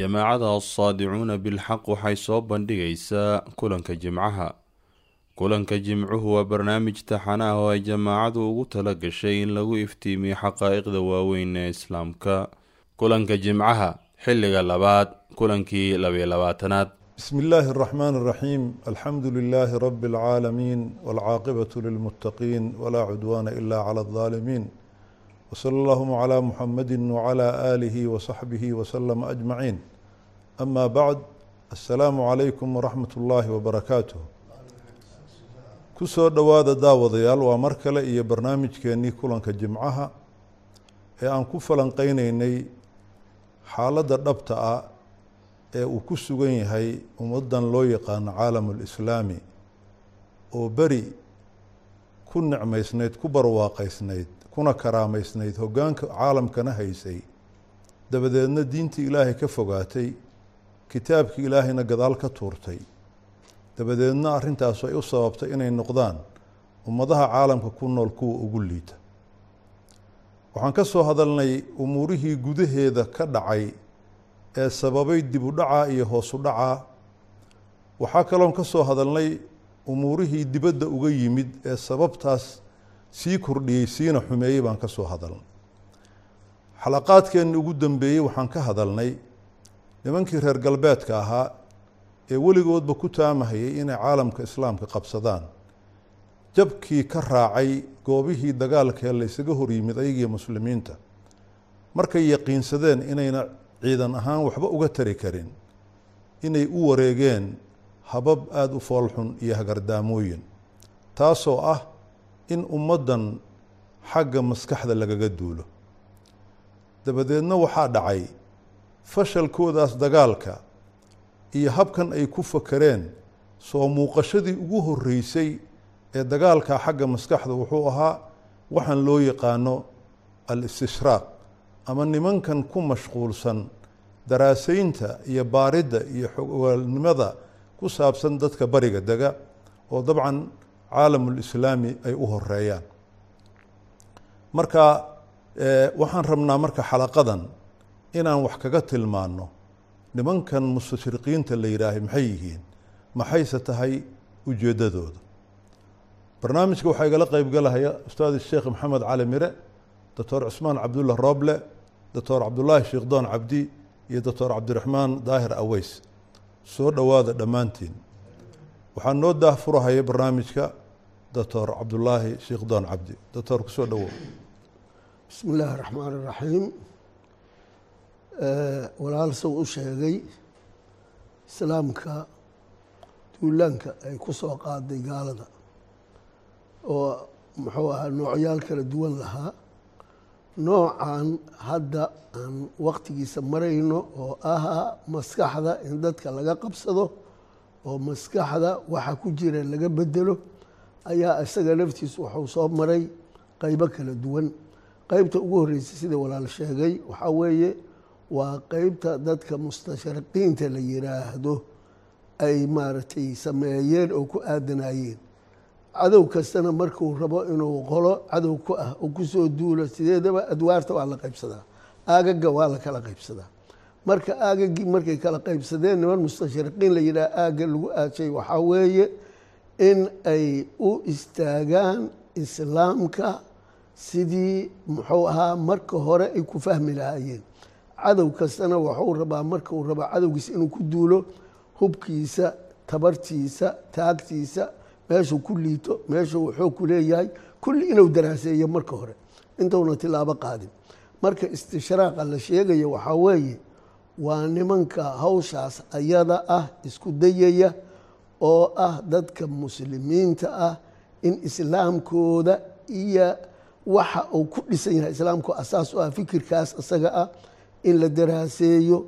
jamaacada assaadicuuna bilxaq waxay soo bandhigaysaa kulanka jimcaha. Kulanka jimcuhu waa barnaamij taxana ah oo ay jamaacadu ugu tala gashay in lagu iftiimiyo xaqaaiqda waaweyn ee islaamka. Kulanka jimcaha xilliga labaad kulankii labiyo labaatanaad. Bismi illaahi araxmaan araxiim alxamdu lilaahi rabi alcaalamiin walcaaqibatu lilmuttaqiin walaa cudwaana ilaa cala aldaalimiin wsala allahuma calaa muxamadin wacalaa aalihi wasaxbihi wasalama ajmaciin ama bacd assalaamu calaykum waraxmat ullaahi wabarakaatuh ku soo dhowaada daawadayaal waa mar kale iyo barnaamijkeennii kulanka jimcaha ee aan ku falanqaynaynay xaaladda dhabta ah ee uu ku sugan yahay ummaddan loo yaqaano caalamulislaami oo beri ku necmaysnayd ku barwaaqaysnayd kuna karaamaysnayd hoggaanka caalamkana haysay. Dabadeedna diintii ilaahay ka fogaatay kitaabkii ilaahayna gadaal ka tuurtay. Dabadeedna arrintaasu ay u sababtay inay noqdaan ummadaha caalamka ku nool kuwa ugu liita. Waxaan ka soo hadalnay umuurihii gudaheeda ka dhacay ee sababay dib u dhacaa iyo hoos u dhacaa waxaa kaloon ka soo hadalnay umuurihii dibadda uga yimid ee sababtaas sii kordhiyey siina xumeeyey baan ka soo hadalnay. Xalaqaadkeenna ugu dambeeyey waxaan ka hadalnay nimankii reer galbeedka ahaa ee weligoodba ku taamahayay inay caalamka islaamka qabsadaan. Jabkii ka raacay goobihii dagaalkee laysaga hor yimid ayagiyo muslimiinta. Markay yaqiinsadeen inayna ciidan ahaan waxba uga tari karin inay u wareegeen habab aada u foolxun iyo hagardaamooyin taasoo ah in ummaddan xagga maskaxda lagaga duulo. Dabadeedna waxaa dhacay fashalkoodaas dagaalka iyo habkan ay ku fakereen soo muuqashadii ugu horreysay ee dagaalka xagga maskaxda wuxuu ahaa waxaan loo yaqaano al-istishraaq ama nimankan ku mashquulsan daraaseynta iyo baaridda iyo xogwaalnimada ku saabsan dadka bariga dega oo dabcan caalamulislaami ay u horeeyaan marka waxaan rabnaa marka xalaqadan inaan wax kaga tilmaano nimankan mustashriqiinta la yidhaahay maxay yihiin? Maxayse tahay ujeeddadooda? Barnaamijka waxaa igala qeybgalahaya ustaad sheekh maxamed cali mire doctor cusmaan cabdulla rooble doctor cabdullaahi sheekdoon cabdi iyo doctor cabdiraxmaan daahir aweys soo dhowaada dhammaantiin. Waxaa noo daahfurahaya barnaamijka doctor cabdullaahi sheekdoon cabdi. Doctor ku soo dhowow bismi illaahi raxmaan iraxiim walaal sow u sheegay islaamka duulaanka ay ku soo qaaday gaalada oo muxuu ahaa noocyaal kala duwan lahaa. Noocan hadda aan waqtigiisa marayno oo ahaa maskaxda in dadka laga qabsado oo maskaxda waxa ku jira laga bedelo ayaa isaga laftiisu wuxuu soo maray qeybo kala duwan. Qeybta ugu horreysay sida walaal sheegay waxaa weeye waa qeybta dadka mustashriqiinta la yiraahdo ay maaragtay sameeyeen oo ku aadanayeen cadow kastana markuu rabo inuu qolo cadow ku ah oo ku soo duulo sideedaba adwaarta waa la qaybsadaa. Aagaga waa la kala qaybsadaa. Marka aagagii markay kala qaybsadeen niman mustashriqiin la yidhaha aagga lagu aashay waxaa weeye in ay u istaagaan islaamka sidii muxuu ahaa marka hore ay ku fahmi lahaayeen cadow kastana waxuu rabaa markuu rabo cadowgiisa inuu ku duulo hubkiisa tabartiisa taagtiisa meeshuu ku liito meeshuu xoog ku leeyahay kulli inuu daraaseeyo marka hore. Intuuna tilaabo qaadin. Marka istishraaqa la sheegaya waxaa weeye waa nimanka hawshaas ayada ah isku dayaya oo ah dadka muslimiinta ah in islaamkooda iyo waxa uu ku dhisan yahay islaamku asaas u ah fikirkaas isaga ah in la daraaseeyo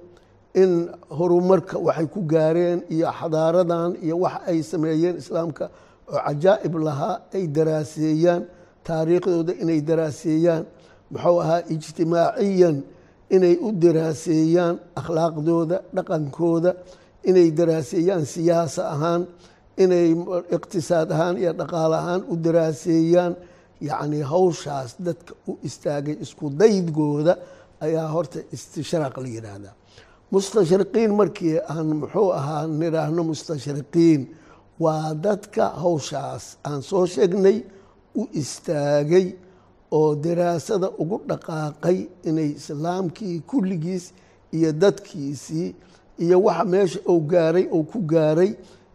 in horumarka waxay ku gaareen iyo xadaaradan iyo wax ay sameeyeen islaamka oo cajaa'ib lahaa ay daraaseeyaan taariikhdooda inay daraaseeyaan muxuu ahaa ijtimaaciyan inay u daraaseeyaan akhlaaqdooda dhaqankooda inay daraaseeyaan siyaasa ahaan inay iqtisaad ahaan iyo dhaqaale ahaan u daraaseeyaan. Yacni hawshaas dadka u istaagay isku daydgooda ayaa horta istishraaq la yidhaahdaa mustashriqiin markii aan muxuu ahaa nidhaahno mustashriqiin waa dadka hawshaas aan soo sheegnay u istaagay oo daraasada ugu dhaqaaqay inay islaamkii kulligiis iyo dadkiisii iyo waxa meesha uu gaaray uu ku gaaray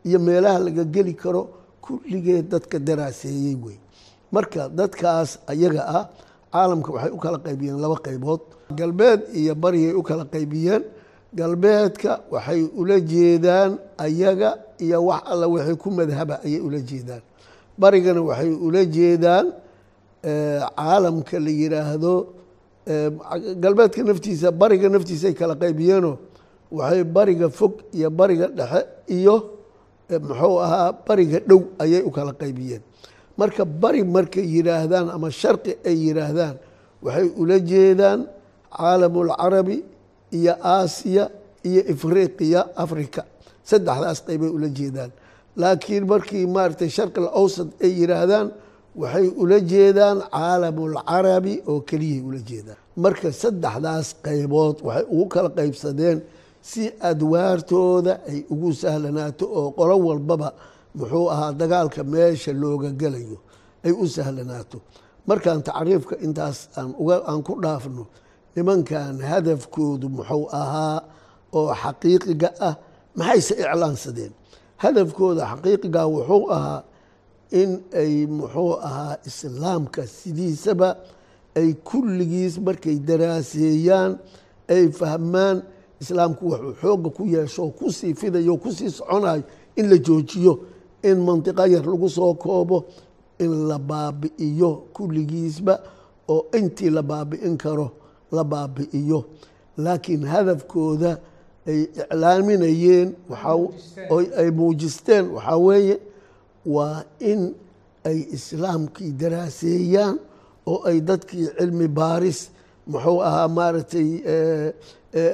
iyo meelaha laga geli karo kulligeed dadka daraaseeyey wey. Marka dadkaas ayaga ah caalamka waxay u kala qaybiyeen laba qaybood galbeed iyo bariyay u kala qaybiyeen galbeedka waxay ula jeedaan ayaga iyo wax alla waxay ku madhaba ayay ula jeedaan. Barigana waxay ula jeedaan caalamka la yiraahdo galbeedka naftiisa bariga naftiisay kala qaybiyeenoo waxay bariga fog iyo bariga dhexe iyo muxuu ahaa bariga dhow ayay u kala qaybiyeen. Marka bari markay yiraahdaan ama sharqi ay yiraahdaan waxay ula jeedaan caalamulcarabi iyo aasiya iyo ifriqiya africa saddexdaas qaybay ula jeedaan. Laakiin markii maaragtay sharqil awsad ay yiraahdaan waxay ula jeedaan caalamulcarabi oo keliyay ula jeedaan. Marka saddexdaas qaybood waxay ugu kala qaybsadeen si adwaartooda ay ugu sahlanaato oo qolo walbaba muxuu ahaa dagaalka meesha looga gelayo ay u sahlanaato markaan tacriifka intaas aan ku dhaafno nimankan hadafkoodu muxuu ahaa oo xaqiiqiga ah maxayse iclaansadeen? Hadafkooda xaqiiqiga wuxuu ahaa in ay muxuu ahaa islaamka sidiisaba ay kulligiis markay daraaseeyaan ay fahmaan islaamku wuxuu xooga ku yeesho ku sii fidayo ku sii soconayo in la joojiyo in mantiqo yar lagu soo koobo in la baabi'iyo kulligiisba oo intii la baabi'in karo la baabi'iyo laakiin hadafkooda ay iclaaminayeen ay muujisteen waxaa weeye waa in ay islaamkii daraaseeyaan oo ay dadkii cilmi baaris muxuu ahaa maaragtay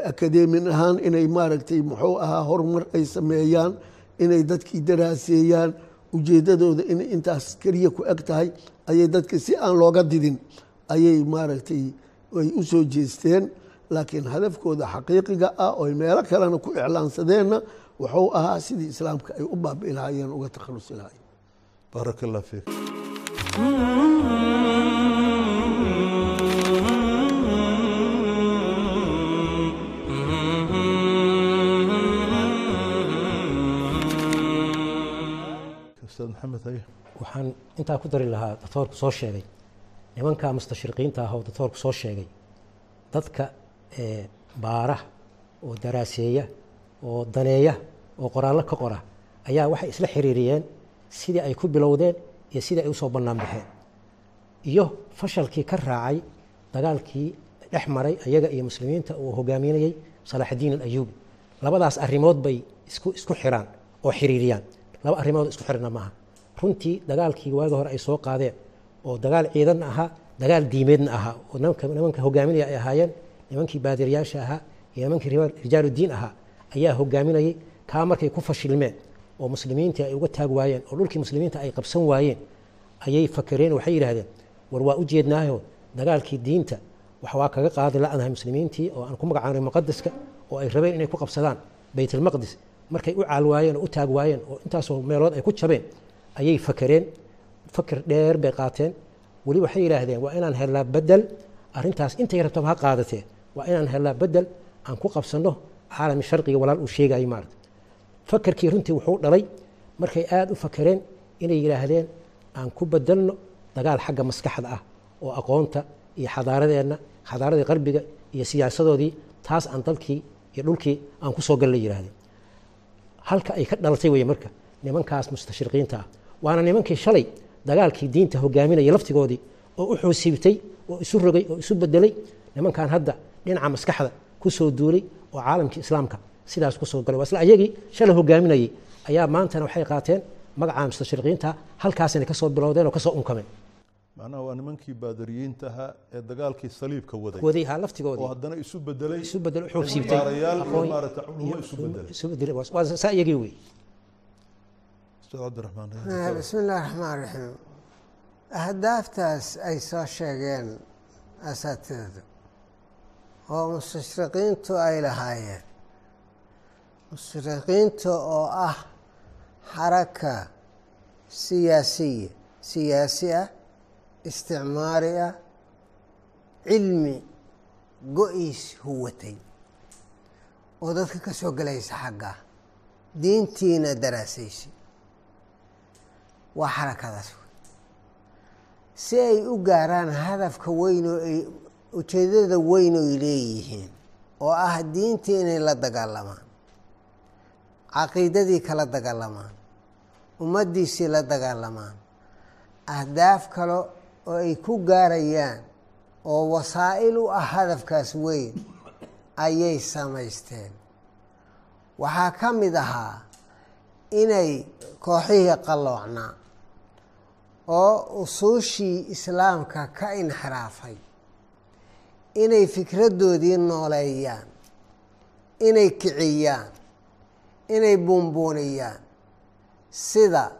akadeemin ahaan inay maaragtay muxuu ahaa horumar ay sameeyaan inay dadkii daraaseeyaan ujeeddadooda inay intaas keliya ku eg tahay ayay dadka si aan looga didin ayay maaragtay ay u soo jeesteen laakiin hadafkooda xaqiiqiga ah oo meelo kalena ku iclaansadeenna wuxuu ahaa sidii islaamka ay u baabi'i lahaayeen uga takhalusi lahaayeen baarak allah fiik. Ustaad maxamed haye. Waxaan intaa ku dari lahaa doctoorku soo sheegay nimanka mustashriqiinta ah oo doctoorku soo sheegay dadka baara oo daraaseeya oo daneeya oo qoraallo ka qora ayaa waxay isla xiriiriyeen sidii ay ku bilowdeen iyo sidii ay u soo bannaan baxeen. Iyo fashalkii ka raacay dagaalkii dhex maray ayaga iyo muslimiinta uu hogaaminayey salaaxaddiin alayuubi. Labadaas arrimood bay isku xiraan oo xiriiriyaan. Laba arrimood isku xirna maaha runtii dagaalkii waagi hore ay soo qaadeen oo dagaal ciidanna ahaa dagaal diimeedna ahaa oo nimanka hogaaminaya ay ahaayeen nimankii baadiriyaasha ahaa iyo nimankii rijaaludiin ahaa ayaa hogaaminayay kaa markay ku fashilmeen. Oo muslimiintii ay uga taag waayeen oo dhulkii muslimiinta ay qabsan waayeen ayay fakereen waxay yidhaahdeen war waa u jeednaayo dagaalkii diinta wax waa kaga qaadi la-nahay muslimiintii oo aan ku magacaanay muqadaska oo ay rabeen inay ku qabsadaan baytalmaqdis markay u caal waayeen oo u taag waayeen oo intaasoo meelood ay ku jabeen ayay fakereen faker dheer bay qaateen. Weli waxay yidhaahdeen waa inaan helnaa bedel arrintaas intay rabtaba ha qaadatee waa inaan helnaa bedel aan ku qabsanno caalami sharqiga walaal uu sheegayo maarata fakerkii runtii wuxuu dhalay markay aada u fakereen inay yidhaahdeen aan ku bedelno dagaal xagga maskaxda ah oo aqoonta iyo xadaaradeenna xadaaradii qarbiga iyo siyaasadoodii taas aan dalkii iyo dhulkii aan ku galla yidhahdeen halka ay ka dhalatay weye marka nimankaas mustashriqiinta ah. Waana nimankii shalay dagaalkii diinta hogaaminaya laftigoodii oo u xoosiibtay oo isu rogay oo isu bedelay nimankan hadda dhinaca maskaxda ku soo duulay oo caalamkii islaamka sidaas ku soo galay. Waa isla ayagii shalay hogaaminayay. Ayaa maantana waxay qaateen magaca mustashriqiinta halkaasina ka soo bilowdeen oo ka soo unkameen. Macnaha waa nimankii baadariyiinta ahaa ee dagaalkii saliibka waday. Oo laftigoodii. Haddana isu bedelay isu bedel aqoon- maarata culumo isu bedelay waa saa iyagii cabdiraxmaan bismi illaahi raxmaan raxiim ahdaaftaas ay soo sheegeen asaatiirdu oo mustashriqiintu ay lahaayeen. Mushriqiinta oo ah xaraka siyaasiya siyaasi ah isticmaari ah cilmi go-iis huwatay oo dadka ka soo gelaysa xaggaa diintiina daraasaysa waa xarakadaas. Si ay u gaaraan hadafka weyn oo ay ujeedada weyn oy leeyihiin oo ah diintii inay la dagaalamaan caqiidadii kala dagaalamaan ummaddiisii la dagaalamaan ahdaaf kale oo ay ku gaarayaan oo wasaa'il u ah hadafkaas weyn ayay samaysteen. Waxaa ka mid ahaa inay kooxihii qalloocnaa oo usuushii islaamka ka inxiraafay inay fikraddoodii nooleeyaan inay kiciyaan inay buunbuuniyaan. Sida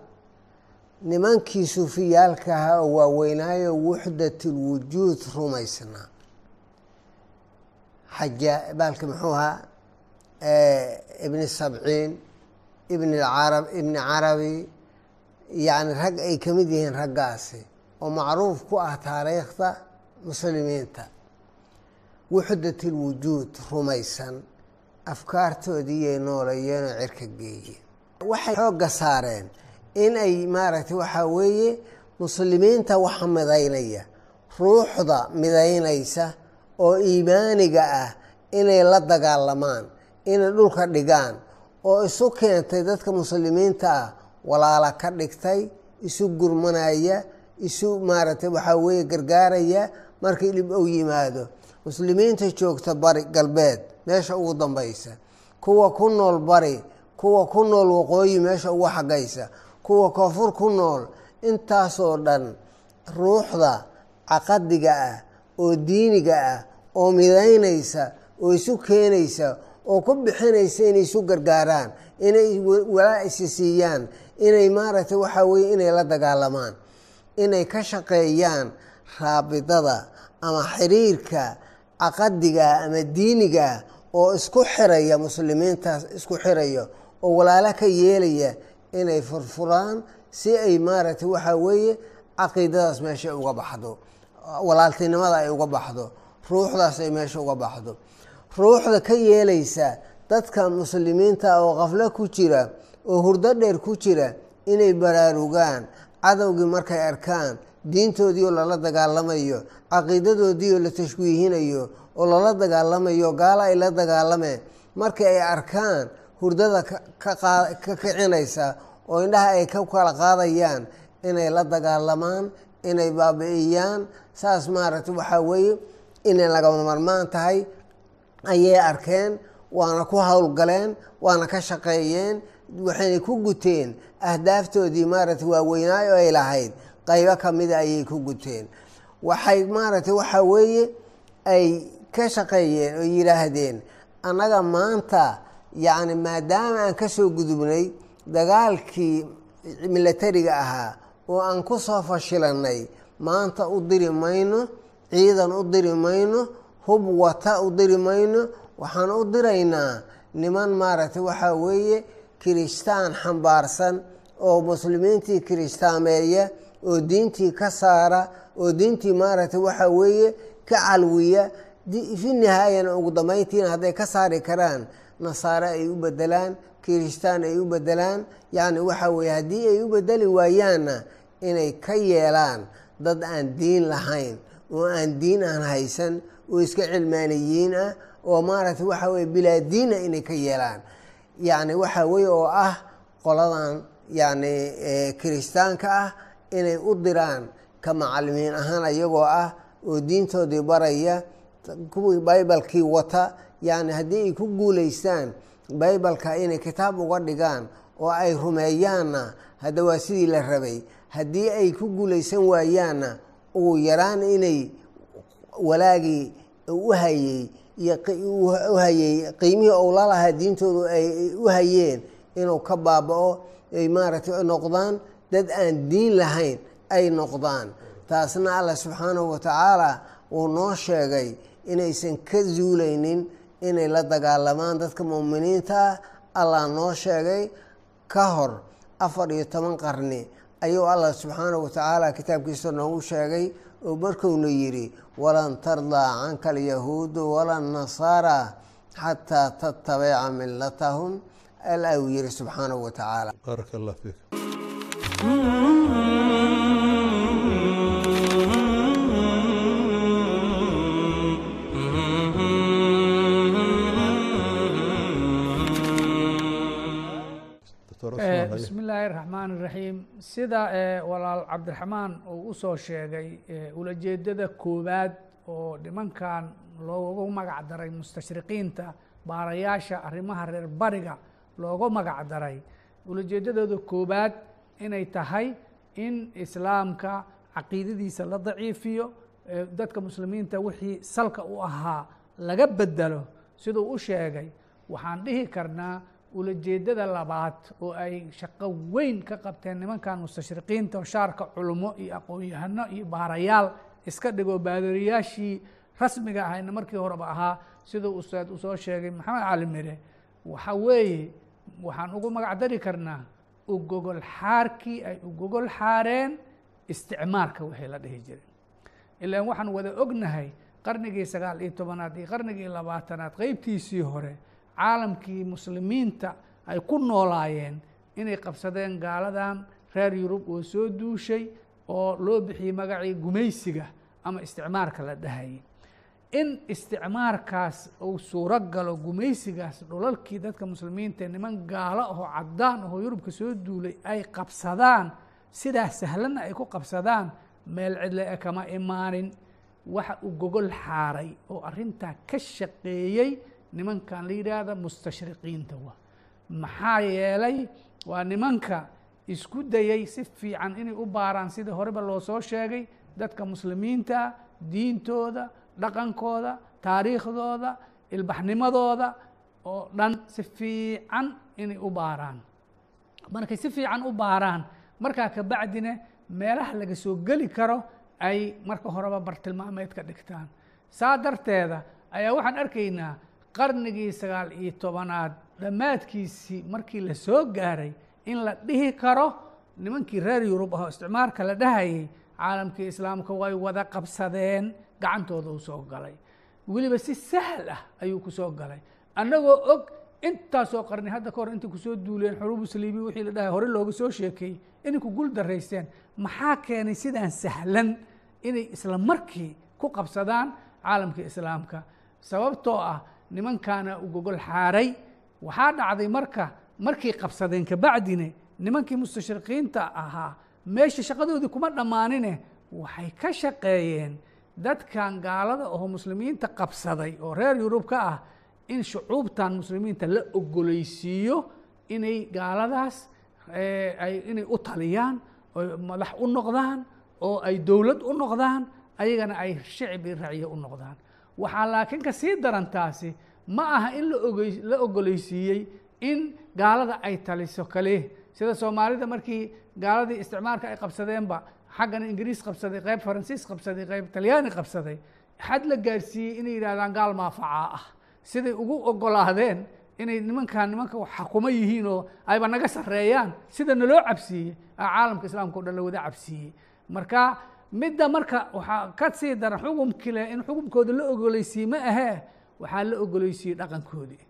nimankii suufiyaalka ahaa oo waaweynaayo wuxdatulwujuud rumaysnaa xaja baalki muxuu ahaa ibni sabciin ibn carab ibni carabi yacni rag ay ka mid yihiin raggaasi oo macruuf ku ah taariikhda muslimiinta. Wuxdatilwujuud rumaysan afkaartoodiiyay nooleeyeen oo cirka geeyeen. Waxay xoogga saareen in ay maaragtay waxaa weeye muslimiinta waxa midaynaya ruuxda midaynaysa oo iimaaniga ah inay la dagaalamaan inay dhulka dhigaan oo isu keentay dadka muslimiinta ah walaala ka dhigtay isu gurmanaya isu maaragtay waxaa weeye gargaaraya markii dhib ou yimaado. Muslimiinta joogta bari galbeed meesha ugu dambaysa kuwa ku nool bari kuwa ku nool waqooyi meesha ugu xagaysa kuwa koonfur ku nool intaasoo dhan ruuxda caqadiga ah oo diiniga ah oo midaynaysa oo isu keenaysa oo ku bixinaysa inay isu gargaaraan inay walaa isi siiyaan inay maaragtay waxaa weye inay la dagaalamaan inay ka shaqeeyaan raabidada ama xiriirka caqadiga ama diiniga oo isku xiraya muslimiintaas isku xiraya oo walaalo ka yeelaya inay furfuraan si ay maaragtay waxaa weeye caqiidadaas meesha uga baxdo walaaltinimada ay uga baxdo ruuxdaas ay meesha uga baxdo ruuxda ka yeelaysa dadka muslimiinta oo qaflo ku jira oo hurdo dheer ku jira inay baraarugaan cadowgii markay arkaan diintoodii oo lala dagaalamayo caqiidadoodii oo la tashwiihinayo oo lala dagaalamayo gaalo ay la dagaalameen markii ay arkaan hurdada ka kicinaysa oo indhaha ay ka kala qaadayaan inay la dagaalamaan inay baabi'iyaan saas maaragtay waxaa weeye inay lagama marmaan tahay ayay arkeen waana ku howlgaleen waana ka shaqeeyeen waxayna ku guteen ahdaaftoodii maaragtay waaweynaayo ay lahayd. Qaybo kamida ayay ku guteen. Waxay maaragtay waxaa weeye ay ka shaqeeyeen oo yidhaahdeen annaga maanta yacni maadaama aan ka soo gudubnay dagaalkii milatariga ahaa oo aan ku soo fashilannay maanta u diri mayno ciidan u diri mayno hub wata u diri mayno waxaan u diraynaa niman maaragtay waxaa weeye kiristaan xambaarsan oo muslimiintii kiristaameeya oo diintii ka saara oo diintii maaragtay waxaa weeye ka calwiya fi nihaayana ugu dambayntiina hadday ka saari karaan nasaare ay u bedelaan kiristaan ay u bedelaan yacni waxaa weeye haddii ay u bedeli waayaanna inay ka yeelaan dad aan diin lahayn oo aan diin aan haysan oo iska cilmaaniyiin ah oo maaragtay waxaa weye bilaa inay ka yeelaan. Yacni waxaa weye oo ah qoladan yacni kiristaanka ah inay u diraan ka macalimiin ahaan ayagoo ah oo diintoodii baraya kuwii baybalkii wata. Yacni haddii ay ku guulaystaan baybalka inay kitaab uga dhigaan oo ay rumeeyaanna hadda waa sidii la rabay. Haddii ay ku guulaysan waayaanna ugu yaraan inay walaagii u hayey iyo u hayey qiimihii ou lalahaa diintoodu ay u hayeen inuu ka baaba-o ay maaragtay noqdaan dad aan diin lahayn ay noqdaan. Taasna allah subxaanahu wa tacaala wuu noo sheegay inaysan ka zuulaynin inay la dagaalamaan dadka muuminiinta ah allah noo sheegay ka hor afar iyo toban qarni ayuu allah subxaanahu watacaala kitaabkiisa noogu sheegay oo markuuna yidhi walan tardaa canka alyahuudu wala nasaara xataa tattabica milatahum alla uu yihi subxaanahu wa tacaala bismi illaahi raxmaan iraxiim sida eh, walaal cabdiraxmaan uu u soo sheegay eh, ulajeedada koowaad oo nimankan loogu magac daray mustashriqiinta baarayaasha arrimaha reer bariga loogu magac daray. Ulajeedadooda koowaad inay tahay in islaamka caqiidadiisa la daciifiyo eh, dadka muslimiinta wixii salka u ahaa laga bedelo siduu u sheegay waxaan dhihi karnaa ulajeedada labaad oo ay shaqo weyn ka qabteen nimankan mustashriqiinta shaarka culummo iyo aqoon-yahano iyo baarayaal iska dhigoo baadariyaashii rasmiga ahayna markii horeba ahaa. Siduu ustaad u soo sheegay maxamed cali mire waxa weeye waxaan ugu magac dari karnaa u gogol xaarkii ay u gogol xaareen isticmaarka wixii la dhihi jiray. Ilaan waxaan wada ognahay qarnigii sagaal iyo tobanaad iyo qarnigii labaatanaad qeybtiisii hore caalamkii muslimiinta ay ku noolaayeen inay qabsadeen gaaladan reer yurub oo soo duushay oo loo bixiyey magacii gumaysiga ama isticmaarka la dhahayay in isticmaarkaas uu suuro galo gumaysigaas dhulalkii dadka muslimiinta niman gaalo ahoo caddaan ahoo yurubka soo duulay ay qabsadaan sidaas sahlanna ay ku qabsadaan meel cidle e kama imaanin. Waxa uu gogol xaaray oo arrintaa ka shaqeeyey nimankan la yidhaahda mustashriqiinta wa maxaa yeelay waa nimanka isku dayey si fiican inay u baaraan sida horeba loo soo sheegay dadka muslimiinta diintooda dhaqankooda taariikhdooda ilbaxnimadooda oo dhan si fiican inay u baaraan. Markay si fiican u baaraan markaa kabacdina meelaha laga soo geli karo ay marka horeba bartilmaameed ka dhigtaan. Saa darteeda ayaa waxaan arkaynaa qarnigii sagaal iyo tobanaad dhammaadkiisii markii la soo gaaray in la dhihi karo nimankii reer yurub ahoo isticmaarka la dhahayay caalamkii islaamka way wada qabsadeen gacantooda uu soo galay. Weliba si sahal ah ayuu ku soo galay. Annagoo og intaasoo qarni hadda ka hor intay ku soo duuleen xuruubu saliibi wixii la dhahay hore looga soo sheekeeyey inay ku gul daraysteen maxaa keenay sidaan sahlan inay isla markii ku qabsadaan caalamkii islaamka? Sababtoo ah nimankaana u gogol xaaray. Waxaa dhacday marka markay qabsadeen kabacdine nimankii mustashriqiinta ahaa meesha shaqadoodii kuma dhammaanine waxay ka shaqeeyeen dadkan gaalada oo muslimiinta qabsaday oo reer yurub ka ah in shucuubtan muslimiinta la ogoleysiiyo inay gaaladaas ay inay u taliyaan oo madax u noqdaan oo ay dowlad u noqdaan ayagana ay shicbi raciye u noqdaan waxaa laakiin ka sii darantaasi ma aha in la ogoleysiiyey in gaalada ay taliso kale. Sida soomaalida markii gaaladii isticmaalka ay qabsadeenba xaggana ingiriis qabsaday qayb faransiis qabsaday qayb talyaani qabsaday xad la gaarsiiyey inay yidhahdaan gaal maafacaa ah. Siday ugu ogolaadeen inay nimankan nimanka xakumo yihiin oo ayba naga sareeyaan sida naloo cabsiiyey caalamka islaamka o dhan la wada cabsiiyey. Marka midda marka waxaa ka sii daran xukumkii leh in xukumkooda la ogoleysiiyey ma ahee waxaa la ogoleysiiyey dhaqankoodii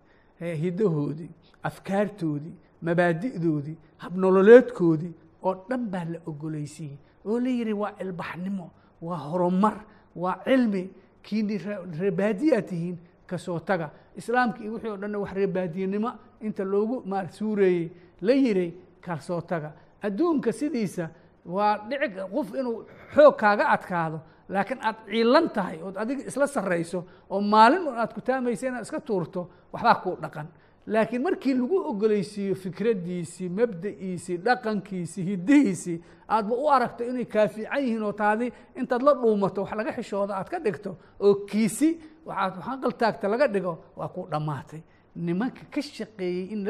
hidahoodii afkaartoodii mabaadi'doodii habnololeedkoodii oo dhan baa la ogoleysiiyey oo la yihi waa ilbaxnimo waa horumar waa cilmi kiini reebaadiyaa tihiin ka soo taga. Islaamka iyo wixii o dhanna wax reebaadiyenimo inta loogu maar suureeyey la yiray ka soo taga. Adduunka sidiisa waa dhici qof inuu xoog kaaga adkaado laakiin aad ciilan tahay ood adiga isla sarrayso oo maalin un aad ku taamaysa inaad iska tuurto waxbaa kuu dhaqan. Laakiin markii lagu ogoleysiiyo fikraddiisii mabda'iisii dhaqankiisii hiddihiisii aadba u aragto inay kaafiican yihiin oo taadi intaad la dhuumato wax laga xishooda aad ka dhigto oo kiisi waxaad xaqaltaagta laga dhigo waa kuu dhammaatay. Nimanka ka shaqeeyey in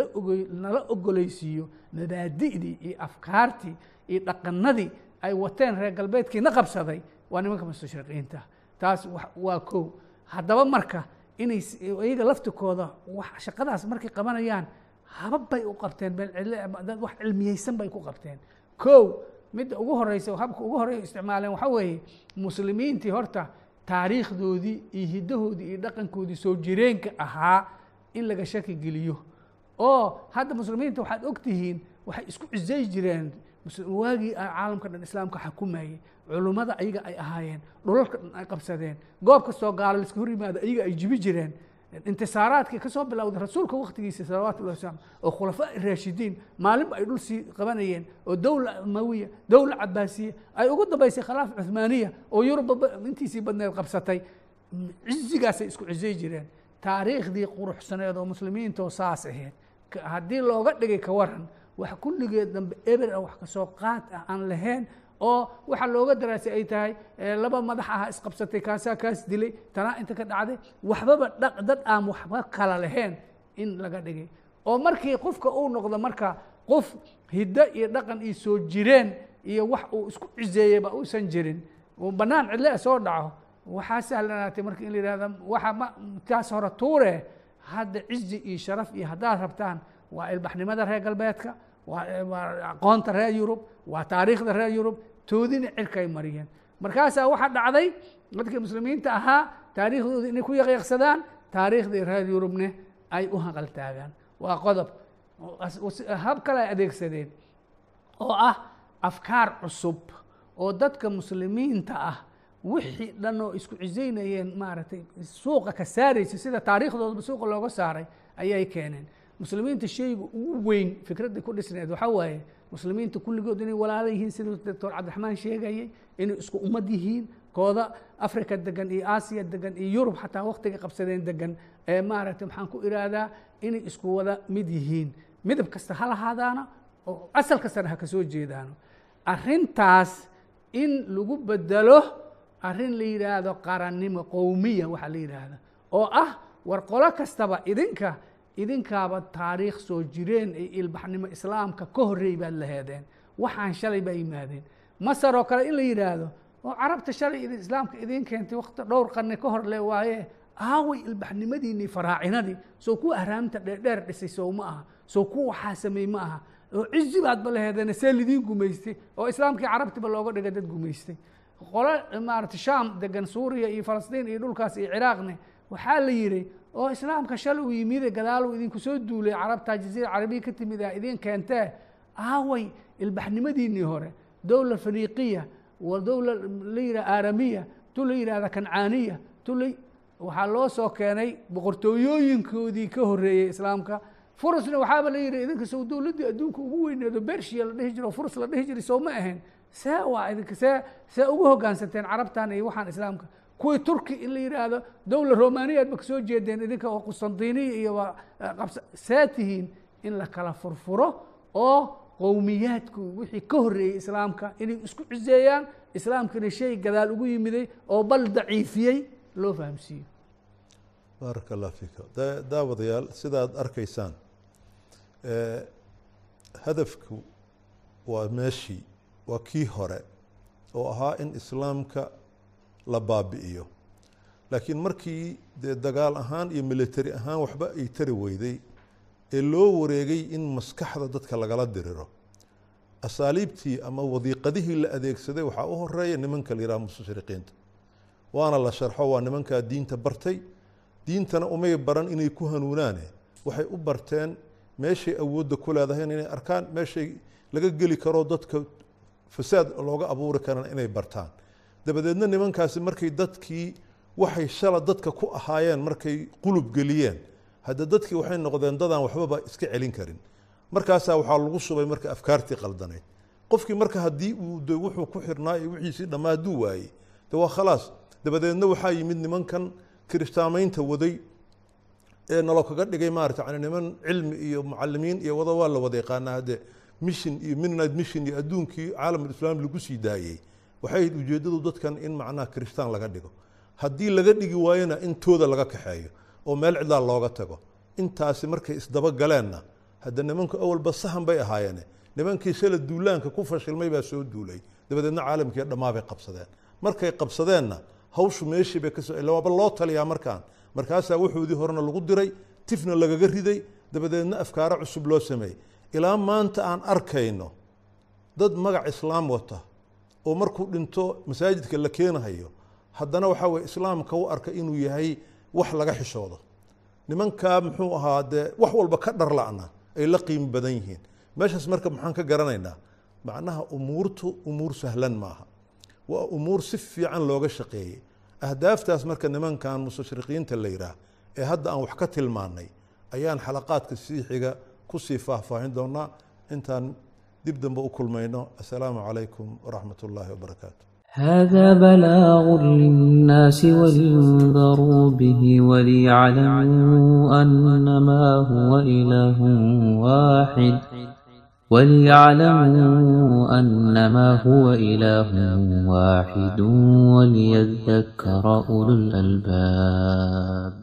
nala ogoleysiiyo mabaadi'dii iyo afkaartii iyo dhaqanadii ay wateen reer galbeedkiina qabsaday waa nimanka mustashriqiinta. Taas waa kow. Haddaba marka inay iyaga laftikooda shaqadaas markay qabanayaan habab bay u qabteen wax cilmiyeysan bay ku qabteen. Kow midda ugu horeysa habka ugu horeya isticmaaleen waxaa weeye muslimiintii horta taariikhdoodii iyo hiddahoodii iyo dhaqankoodii soo jireenka ahaa in laga shaki geliyo. Oo hadda muslimiinta waxaad og tihiin waxay isku cizay jireen mus- waagii caalamka dhan islaamka xukumayay culummada ayaga ay ahaayeen dhulalka dhan ay qabsadeen goob kastoo gaalo laiska hor yimaado ayaga ay jibi jireen. Intisaaraadkii ka soo bilowday rasuulka waktigiisa salawatullahi wasalam oo khulafaa raashidiin maalinba ay dhul sii qabanayeen oo dowla umawiya dowla cabaasiya ay ugu dambaysay khilaaf cuhmaaniya oo yurubba intiisii badneed qabsatay. Cizigaasay isku cizay jireen. Taariikhdii quruxsaneed oo muslimiintoo saas ahayd. Haddii looga dhigay ka waran wax kulligeed dambe eber ah wax ka soo qaad ah aan lahayn oo waxa looga daraasay ay tahay laba madax aha isqabsatay kaasaa kaas dilay tanaa inta ka dhacday waxbaba dhaq dad aan waxba kala lahayn in laga dhigay. Oo markii qofka uu noqdo marka qof hiddo iyo dhaqan iyo soo jireen iyo wax uu isku cizeeyeyba uusan jirin bannaan cidle ah soo dhaco waxaa sahlanaatay marka in la yihahda waxa ma taas hore tuure hadda cizi iyo sharaf iyo haddaad rabtaan waa ilbaxnimada reer galbeedka waa aqoonta reer yurub waa taariikhda reer yurub toodina cirkay mariyeen. Markaasaa waxaa dhacday dadkii muslimiinta ahaa taariikhdooda inay ku yaqyaqsadaan taariikhdii reer yurubne ay u haqal taagaan. Waa qodob hab kale ay adeegsadeen oo ah afkaar cusub oo dadka muslimiinta ah wixii dhan oo isku cisaynayeen maaragtay suuqa ka saaraysa sida taariikhdoodaba suuqa looga saaray ayay keeneen muslimiinta shayga ugu weyn fikradda ku dhisneed waxaa waaye muslimiinta kulligood inay walaalo yihiin siduu doctor cabdiraxmaan sheegayay inay isku ummad yihiin kooda africa degan iyo aasiya degan iyo yurub xataa waktiga qabsadeen degan ee maaragtay maxaan ku iraahdaa inay isku wada mid yihiin. Midab kasta ha lahaadaana oo asal kastana ha ka jeedaano. Arrintaas in lagu bedelo arrin la yidhaahdo qarannimo qowmiya waxaa la yidhaahda oo ah war qolo kastaba idinka idinkaaba taariikh soo jireen ee ilbaxnimo islaamka ka horreey baad laheedeen waxaan shalay baa yimaadeen. Masar oo kale in la yidhaahdo oo carabta shalay islaamka idiin keentay wakti dhowr qarni ka hor le waaye aaway ilbaxnimadiinii faraacinadii. Soo kuwa ahraamta dheerdheer dhisay sow ma aha. Soo kuwa waxaa sameey ma aha. Oo cizi baadba laheedeen see lidiin gumaystay oo islaamkii carabtiba looga dhigay dad gumaystay. Qolo maarata shaam degan suuriya iyo falastiin iyo dhulkaas iyo ciraaqne waxaa la yidhi oo islaamka shal uu yimide gadaal uu idinku soo duulay carabta jaziira carabiya ka timid a idin keentee aaway ilbaxnimadiinii hore dowla faniiqiya wa dowla la aaramiya tu la yidhahda kancaaniya tu waxaa loo soo keenay boqortooyooyinkoodii ka horreeyey islaamka. Furusna waxaaba la yidhi idinka sow dowladdii adduunka ugu weyneedo bershiya la dhihi jiro furus la dhihi jiray sow ma ahayn. See waa idinka see see ugu hoggaansanteen carabtan iyo waxaan islaamka kuwii turki in la yidhaahdo dowla romaniyaad ba ka soo jeedeen idinka oo qustantiniya iyo waa qabsa see tihiin in la kala furfuro oo qowmiyaadku wixii ka horreeyey islaamka inay isku ciseeyaan islaamkana shay gadaal ugu yimiday oo bal daciifiyey loo fahamsiiyo. Baaraka allah fiika da- daawadayaal sidaad arkaysaan hadafku waa meeshii waa kii hore oo ahaa in islaamka la baabi'iyo. Laakiin markii dee dagaal ahaan iyo military ahaan waxba ay tari weyday ee loo wareegay in maskaxda dadka lagala diriro. Asaaliibtii ama wadiiqadihii la adeegsaday waxaa u horreeya nimanka la yidhaha waana la sharxo waa nimankaa diinta bartay. Diintana umay baran inay ku hanuunaane. Waxay u barteen meeshay awoodda ku leedahay inay arkaan meeshay laga geli karo dadka fasaad looga abuuri karana inay bartaan dabadeedna nimankaasi markay dadkii waxay shala dadka ku ahaayeen markay qulub geliyeen hadda dadkii waxay noqdeen dadaan waxbaba iska celin karin. Markaasaa waxaa lagu shubay marka afkaartii qaldanayd. Qofkii marka haddii uu de wuxuu ku xirnaa iyo wixiisii dhammaa hadduu waayey de waa khalaas. Dabadeedna waxaa yimid nimankan kirishtaamaynta waday ee nalo kaga dhigay maarata yani niman cilmi iyo mucalimiin iyo wada waa la wada yaqaanaa hadde mission iyo midnight mission iyo adduunkii caalamulislaam lagu sii daayey waxay ujeeddadu dadkan in macnaha kirishtaan laga dhigo. Haddii laga dhigi waayona in tooda laga kaxeeyo oo meel cidlaa looga tago. Intaasi markay isdaba galeenna hadda nimanku awalba sahan bay ahaayeene nimankii shala duulaanka ku fashilmay baa soo duulay. Dabadeedna caalamkii dhammaabay qabsadeen. Markay qabsadeenna hawshu meeshii bay ka soo waaba loo taliyaa markaan. Markaasaa wuxoodii horena lagu diray tifna lagaga riday. Dabadeedna afkaaro cusub loo sameeyey. Ilaa maanta aan arkayno dad magac islaam wata oo markuu dhinto masaajidka la keenahayo haddana waxaa weye islaamka u arka inuu yahay wax laga xishoodo. Nimankaa muxuu ahaa dee wax walba ka dhar la'na ay la qiimo badan yihiin. Meeshaas marka maxaan ka garanaynaa macnaha umuurtu umuur sahlan maaha. Waa umuur si fiican looga shaqeeyey. Ahdaaftaas marka nimankan mustashriqiinta la yidhaah ee hadda aan wax ka tilmaannay ayaan xalaqaadka sii xiga ku sii faahfaahin doonaa intaan dib dambe u kulmayno asalaamu calaykum waraxmat ullaahi wabarakaatu هذا بلاغ للناس ولينذروا به وليعلموا أنما هو إله واحد وليعلموا أنما هو إله واحد وليذكر أولو الألباب